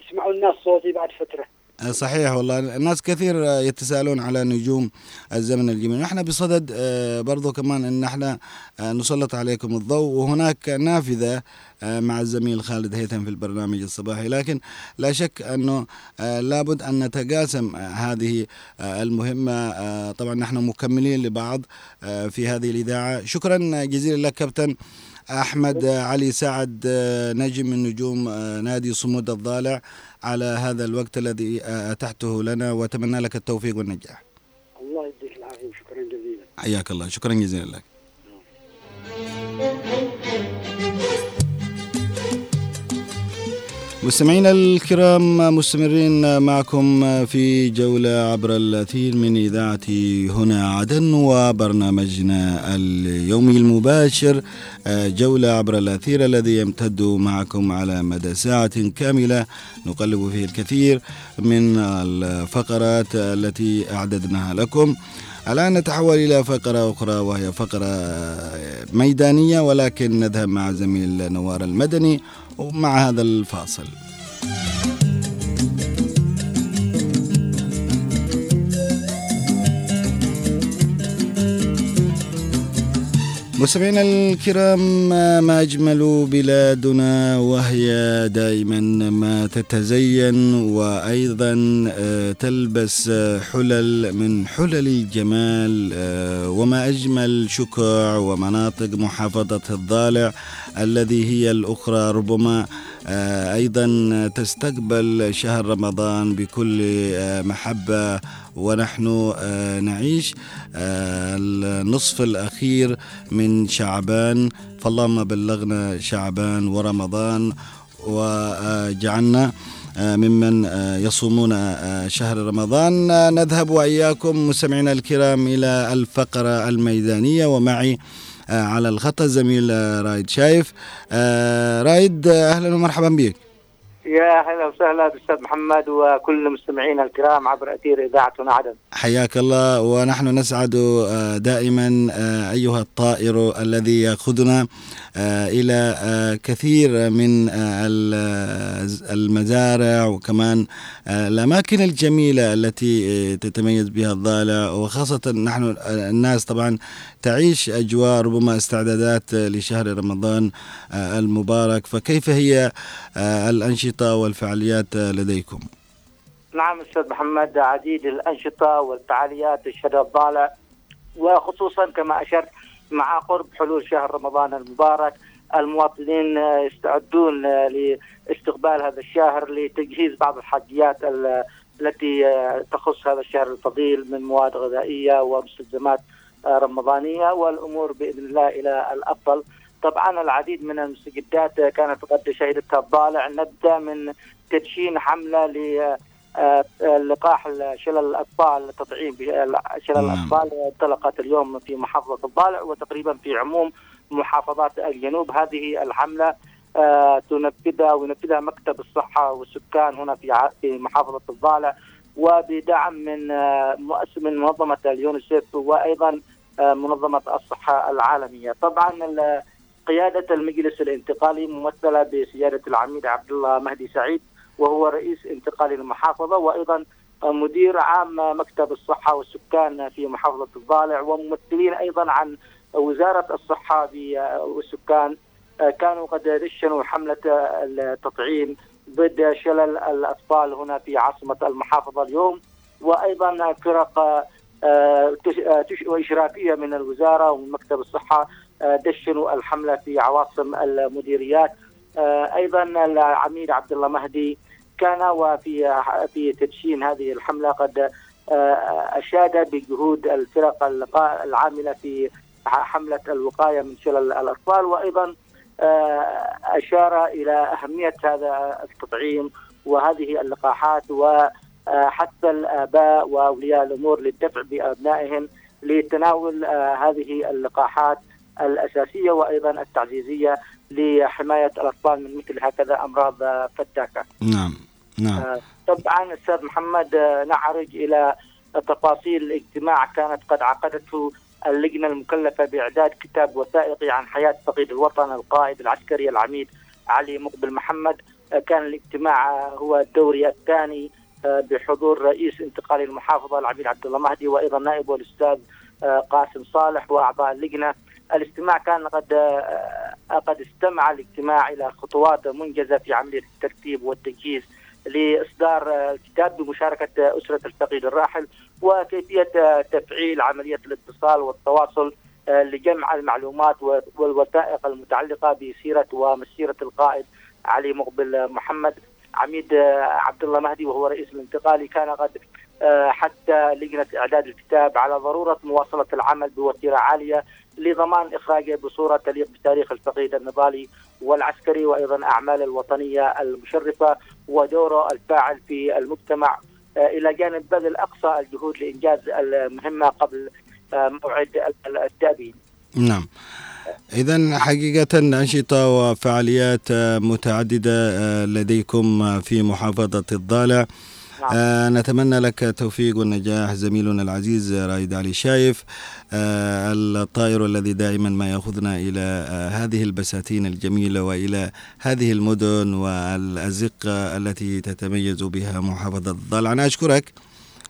يسمعوا الناس صوتي بعد فترة. صحيح والله. الناس كثير يتساءلون على نجوم الزمن الجميل نحن بصدد آه، برضو كمان إن إحنا آه، نسلط عليكم الضوء وهناك نافذة آه، مع الزميل خالد هيثم في البرنامج الصباحي. لكن لا شك أنه آه، لابد أن نتقاسم آه، هذه آه، المهمة. آه، طبعا نحن مكملين لبعض آه، في هذه الإذاعة. شكرا جزيلا لك كابتن. أحمد علي سعد نجم من نجوم نادي صمود الضالع على هذا الوقت الذي أتحته لنا وأتمنى لك التوفيق والنجاح. الله يديك العافية وشكرا جزيلا. حياك الله. شكرا جزيلا لك. مستمعينا الكرام مستمرين معكم في جولة عبر الأثير من إذاعة هنا عدن وبرنامجنا اليومي المباشر جولة عبر الأثير الذي يمتد معكم على مدى ساعة كاملة. نقلب فيه الكثير من الفقرات التي أعددناها لكم. الآن نتحول إلى فقرة أخرى وهي فقرة ميدانية ولكن نذهب مع زميل نوار المدني ومع هذا الفاصل. مستمعينا الكرام ما أجمل بلادنا وهي دائما ما تتزين وأيضا آه، تلبس حلل من حلل الجمال آه، وما أجمل شكع ومناطق محافظة الضالع الذي هي الأخرى. ربما أيضا تستقبل شهر رمضان بكل آه، محبة ونحن آه، نعيش آه، النصف الأخير من شعبان. فاللهم بلغنا شعبان ورمضان وجعلنا آه، ممن آه، يصومون آه، شهر رمضان. آه، نذهب وإياكم مستمعينا الكرام إلى الفقرة الميدانية ومعي آه، على الخط الزميل آه، رايد. شايف؟ آه، رايد آه، أهلا ومرحبا بك يا هلا وسهلا بالأستاذ محمد وكل مستمعينا الكرام عبر أثير إذاعتنا عدن. حياك الله ونحن نسعد آه، دائما آه، أيها الطائر الذي يأخذنا آه، إلى كثير من ال- المزارع وكمان الأماكن الجميلة التي تتميز بها الضالع. وخاصة نحن الناس طبعا تعيش أجواء ربما استعدادات لشهر رمضان المبارك. فكيف هي آه، الأنشطة والفعاليات لديكم؟ نعم أستاذ محمد عديد الأنشطة والفعاليات الشهر الضالع وخصوصا كما أشرت مع قرب حلول شهر رمضان المبارك المواطنين يستعدون لاستقبال هذا الشهر لتجهيز بعض الحاجيات ال- التي تخص هذا الشهر الفضيل من مواد غذائية ومستلزمات رمضانية والأمور بإذن الله إلى الأفضل. طبعا العديد من المستجدات كانت قد شهدتها الضالع. نبدأ من تدشين حملة ل آه، آه، لقاح شلل الأطفال تطعيم شلل نعم. الأطفال. انطلقت اليوم في محافظة الضالع وتقريبا في عموم محافظات الجنوب. هذه الحملة آه، تنفذها وينفذها مكتب الصحة والسكان هنا في في محافظة الضالع. وبدعم من مؤسس من منظمة اليونيسيف وأيضا منظمة الصحة العالمية. طبعا قيادة المجلس الانتقالي ممثلة بسيادة العميد عبد الله مهدي سعيد وهو رئيس انتقالي للمحافظه وأيضا مدير عام مكتب الصحة والسكان في محافظة الضالع وممثلين أيضا عن وزارة الصحة ب- والسكان. آه، كانوا قد دشنوا حملة التطعيم ضد شلل الأطفال هنا في عاصمة المحافظة اليوم. وأيضا فرق آه، آه، وإشرافية من الوزارة ومن مكتب الصحة آه، دشنوا الحملة في عواصم المديريات. آه، أيضا العميد عبد الله مهدي كان وفي في تدشين هذه الحملة قد آه، أشاد بجهود الفرق العاملة في حملة الوقاية من شلل الأطفال. وأيضا آه، أشار إلى أهمية هذا التطعيم وهذه اللقاحات وحث الآباء وأولياء الأمور للدفع بأبنائهم لتناول آه، هذه اللقاحات. الأساسية وأيضا التعزيزية لحماية الأطفال من مثل هكذا أمراض آه، فتاكة. نعم نعم. آه، طبعا أستاذ محمد آه، نعرج إلى تفاصيل الاجتماع كانت قد عقدته اللجنة المكلفة بإعداد كتاب وثائقي عن حياة فقيد الوطن القائد العسكري العميد علي مقبل محمد. آه، كان الاجتماع هو الدوري الثاني بحضور رئيس انتقالي المحافظة العميد عبد الله مهدي وأيضا نائبه الأستاذ آه، قاسم صالح وأعضاء اللجنة. الاجتماع كان قد آه، قد استمع الاجتماع إلى خطوات منجزة في عملية الترتيب والتجهيز لإصدار الكتاب بمشاركة أسرة الفقيد الراحل وكيفية آه، تفعيل عملية الاتصال والتواصل آه، لجمع المعلومات والوثائق المتعلقة بسيرة ومسيرة القائد علي مقبل محمد. عميد عبد الله مهدي وهو رئيس الانتقالي كان قد حتى لجنة إعداد الكتاب على ضرورة مواصلة العمل بوتيرة عالية لضمان إخراجه بصورة تليق بتاريخ الفقيد النضالي والعسكري وأيضا اعماله الوطنية المشرفة ودوره الفاعل في المجتمع. آه، إلى جانب بذل أقصى الجهود لإنجاز المهمة قبل آه، موعد ال- التأبين. نعم. إذا حقيقة أنشطة وفعاليات آه، متعددة لديكم في محافظة الضالع. نعم. آه نتمنى لك التوفيق والنجاح زميلنا العزيز رائد علي شايف. آه الطائر الذي دائما ما يأخذنا إلى آه هذه البساتين الجميلة وإلى هذه المدن والأزقة التي تتميز بها محافظة الضالع أنا أشكرك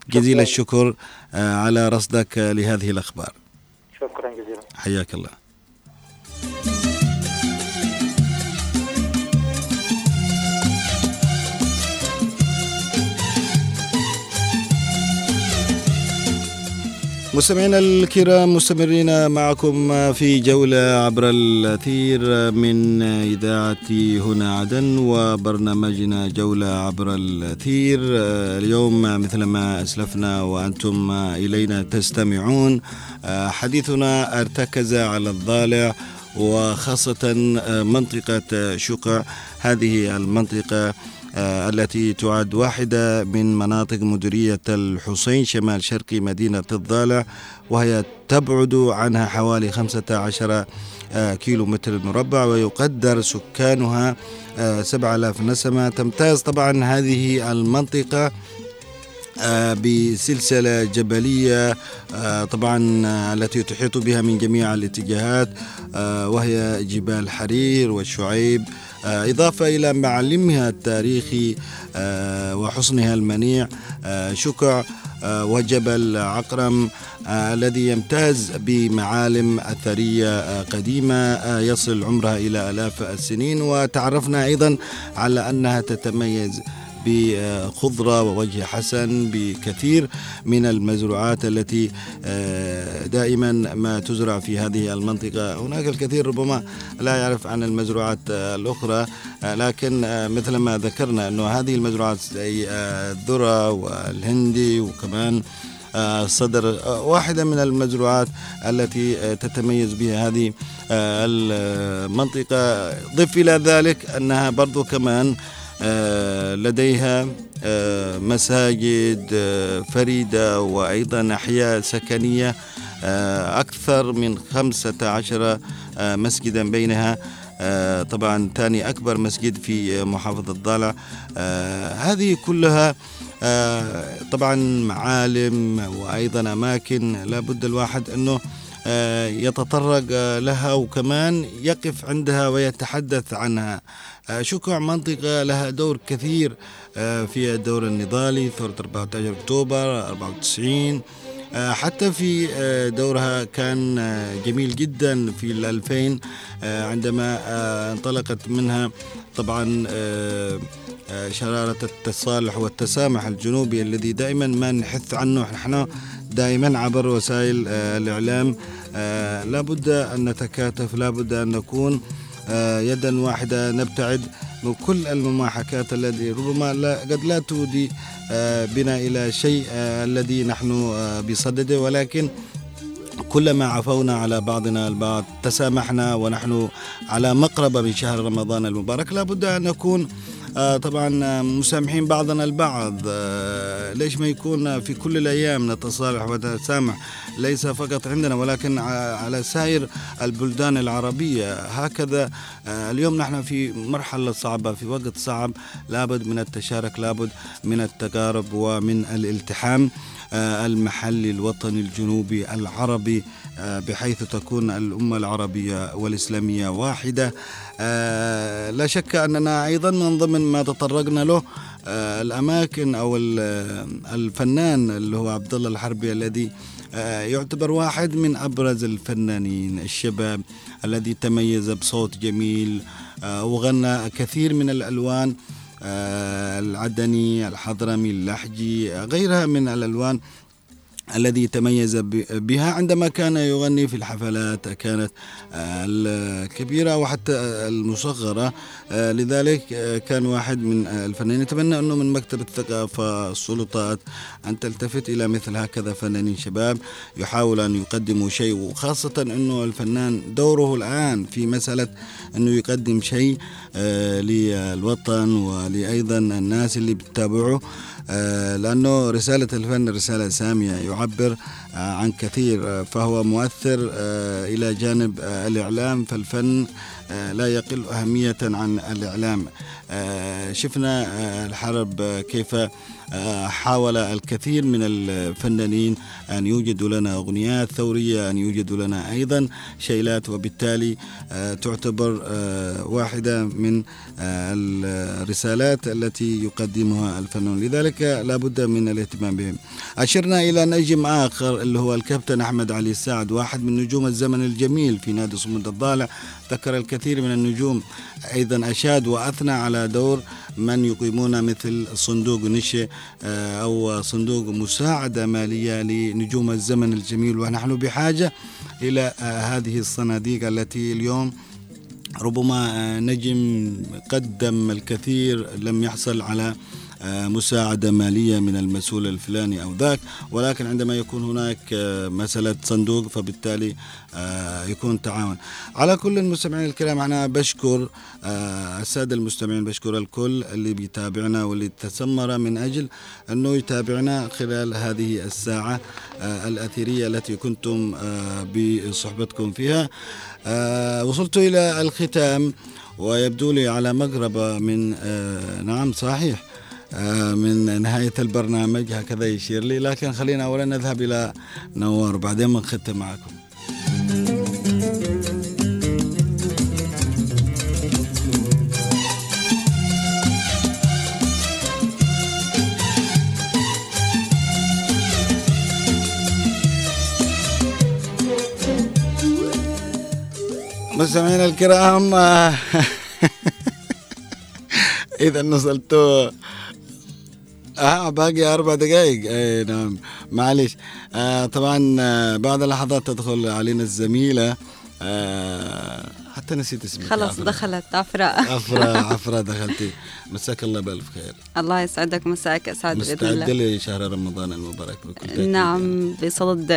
جزيل الشكر آه على رصدك لهذه الأخبار. شكرا جزيلا. حياك الله. مستمعينا الكرام مستمرين معكم في جولة عبر الأثير من إذاعة هنا عدن وبرنامجنا جولة عبر الأثير. اليوم مثلما أسلفنا وأنتم إلينا تستمعون حديثنا ارتكز على الضالع وخاصة منطقة شقع. هذه المنطقة التي تعد واحدة من مناطق مديرية الحسين شمال شرقي مدينة الضالع وهي تبعد عنها حوالي 15 آه، كيلو متر مربع ويقدر سكانها آه، 7000 نسمة. تمتاز طبعا هذه المنطقة آه، بسلسلة جبلية آه، طبعا آه، التي تحيط بها من جميع الاتجاهات آه، وهي جبال حرير والشعيب آه، إضافة إلى معلمها التاريخي آه، وحصنها المنيع آه، شكع آه، وجبل عقرم آه، الذي يمتاز بمعالم أثرية آه، قديمة آه، يصل عمرها إلى آلاف السنين. وتعرفنا أيضا على أنها تتميز بخضرة ووجه حسن بكثير من المزروعات التي آه، دائما ما تزرع في هذه المنطقة. هناك الكثير ربما لا يعرف عن المزروعات الأخرى آه، لكن آه، مثل ما ذكرنا أنه هذه المزروعات زي الذرة والهندي وكمان صدر واحدة من المزروعات التي تتميز بها هذه المنطقة. ضف إلى ذلك أنها برضو كمان لديها آه، مساجد آه، فريدة وأيضا أحياء سكنية آه، أكثر من خمسة عشر آه، مسجدا بينها. آه، طبعا ثاني أكبر مسجد في آه، محافظة ضالع آه، هذه كلها آه، طبعا معالم وأيضا أماكن. لابد الواحد أنه آه، يتطرق آه، لها وكمان يقف عندها ويتحدث عنها. آه، شكوع منطقة لها دور كثير آه، في الدور النضالي ثورة 14 أكتوبر 94 آه، حتى في آه، دورها كان آه، جميل جدا في الألفين آه، عندما آه، انطلقت منها طبعا آه، آه، شرارة التصالح والتسامح الجنوبي الذي دائما ما نحث عنه نحن دائما عبر وسائل آه، الإعلام. آه، لابد أن نتكاتف لابد أن نكون آه، يدا واحدة نبتعد من كل المماحكات التي ربما لا قد لا تودي آه، بنا إلى شيء آه، الذي نحن آه، بصدده. ولكن كلما عفونا على بعضنا البعض تسامحنا ونحن على مقربة من شهر رمضان المبارك. لابد أن نكون آه، طبعا مسامحين بعضنا البعض. آه، ليش ما يكون في كل الأيام نتصالح ونتسامح؟ ليس فقط عندنا ولكن على سائر البلدان العربية. هكذا آه، اليوم نحن في مرحلة صعبة في وقت صعب. لابد من التشارك لابد من التقارب ومن الالتحام. المحلي الوطني الجنوبي العربي آه، بحيث تكون الأمة العربية والإسلامية واحدة. آه، لا شك أننا أيضا من ضمن ما تطرقنا له آه، الأماكن أو ال- الفنان اللي هو عبد الله الحربي الذي آه، يعتبر واحد من أبرز الفنانين الشباب الذي تميز بصوت جميل آه، وغنى كثير من الألوان. آه، العدني الحضرمي اللحجي غيرها من الألوان الذي تميز بها. عندما كان يغني في الحفلات كانت آه، الكبيرة وحتى المصغرة. آه، لذلك آه، كان واحد من الفنانين. نتمنى أنه من مكتب الثقافة السلطات أن تلتفت إلى مثل هكذا فنانين شباب. يحاول أن يقدموا شيء وخاصة أنه الفنان دوره الآن في مسألة أنه يقدم شيء. للوطن ولأيضا الناس اللي بتتابعه. آه، لأنه رسالة الفن رسالة سامية يعبر آه، عن كثير آه، فهو مؤثر آه، إلى جانب آه، الإعلام. فالفن آه، لا يقل أهمية عن الإعلام. آه، شفنا آه، الحرب آه، كيف آه، حاول الكثير من الفنانين أن يوجدوا لنا أغنيات ثورية أن يوجدوا لنا أيضا شيلات وبالتالي آه، تعتبر آه، واحدة من آه، الرسالات التي يقدمها الفنون لذلك لابد من الاهتمام بهم. أشرنا إلى نجم آخر اللي هو الكابتن أحمد علي السعد واحد من نجوم الزمن الجميل في نادي صمود الضالع. ذكر الكثير من النجوم أيضا أشاد وأثنى على دور من يقيمون مثل صندوق نشي آه، أو صندوق مساعدة مالية لنجوم الزمن الجميل. ونحن بحاجة إلى آه، هذه الصناديق التي اليوم ربما آه، نجم قدم الكثير لم يحصل على مساعدة مالية من المسؤول الفلاني أو ذاك ولكن عندما يكون هناك آه، مسألة صندوق فبالتالي آه، يكون تعاون على كل المستمعين الكرام أنا بشكر آه، السادة المستمعين بشكر الكل اللي بيتابعنا واللي تسمر من أجل أنه يتابعنا خلال هذه الساعة آه، الأثيرية التي كنتم آه، بصحبتكم فيها. آه، وصلت إلى الختام ويبدو لي على مقربة من آه، نعم صحيح. آه، من نهاية البرنامج هكذا يشير لي لكن خلينا أولا نذهب إلى نوار وبعدين بنختم معكم. مستمعينا الكرام إذا وصلت آه باقي أربع دقائق أي نعم. معلش آه طبعا آه بعد لحظات تدخل علينا الزميلة. آه حتى نسيت اسمك. خلص عفرا. دخلت. عفراء. عفرا عفرا دخلتي. مساك الله بألف خير. الله يسعدك. مساك أسعد بإذن الله. لشهر رمضان المبارك بكل تأكيد. نعم بصدد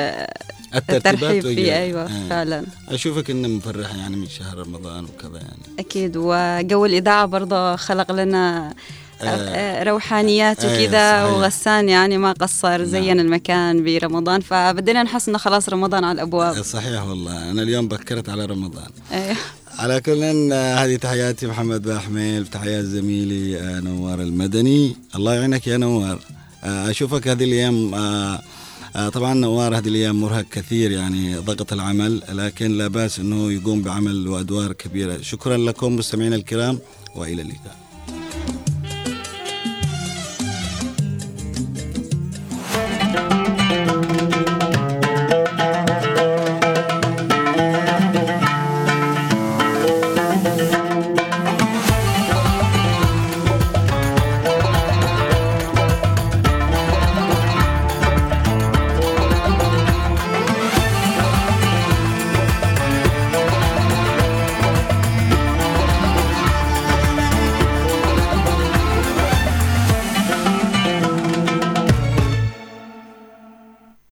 الترتيبات الترحيب. فيه. أيوه آه. فعلا. أشوفك إنه مفرحة يعني من شهر رمضان وكذا يعني. أكيد. وجو الإذاعة برضه خلق لنا. روحانيات آه، وكذا صحيح. وغسان يعني ما قصر زين المكان برمضان فبدينا نحس إنه خلاص رمضان على الأبواب. صحيح والله. أنا اليوم بكرت على رمضان. أيوه. على كل آه، هذه تحياتي محمد باحميل تحيات زميلي آه، نوار المدني. الله يعينك يا نوار. آه، أشوفك هذه الأيام آه، آه، طبعا نوار هذه الأيام مرهق كثير يعني ضغط العمل لكن لا بأس إنه يقوم بعمل وأدوار كبيرة. شكرا لكم مستمعينا الكرام وإلى اللقاء.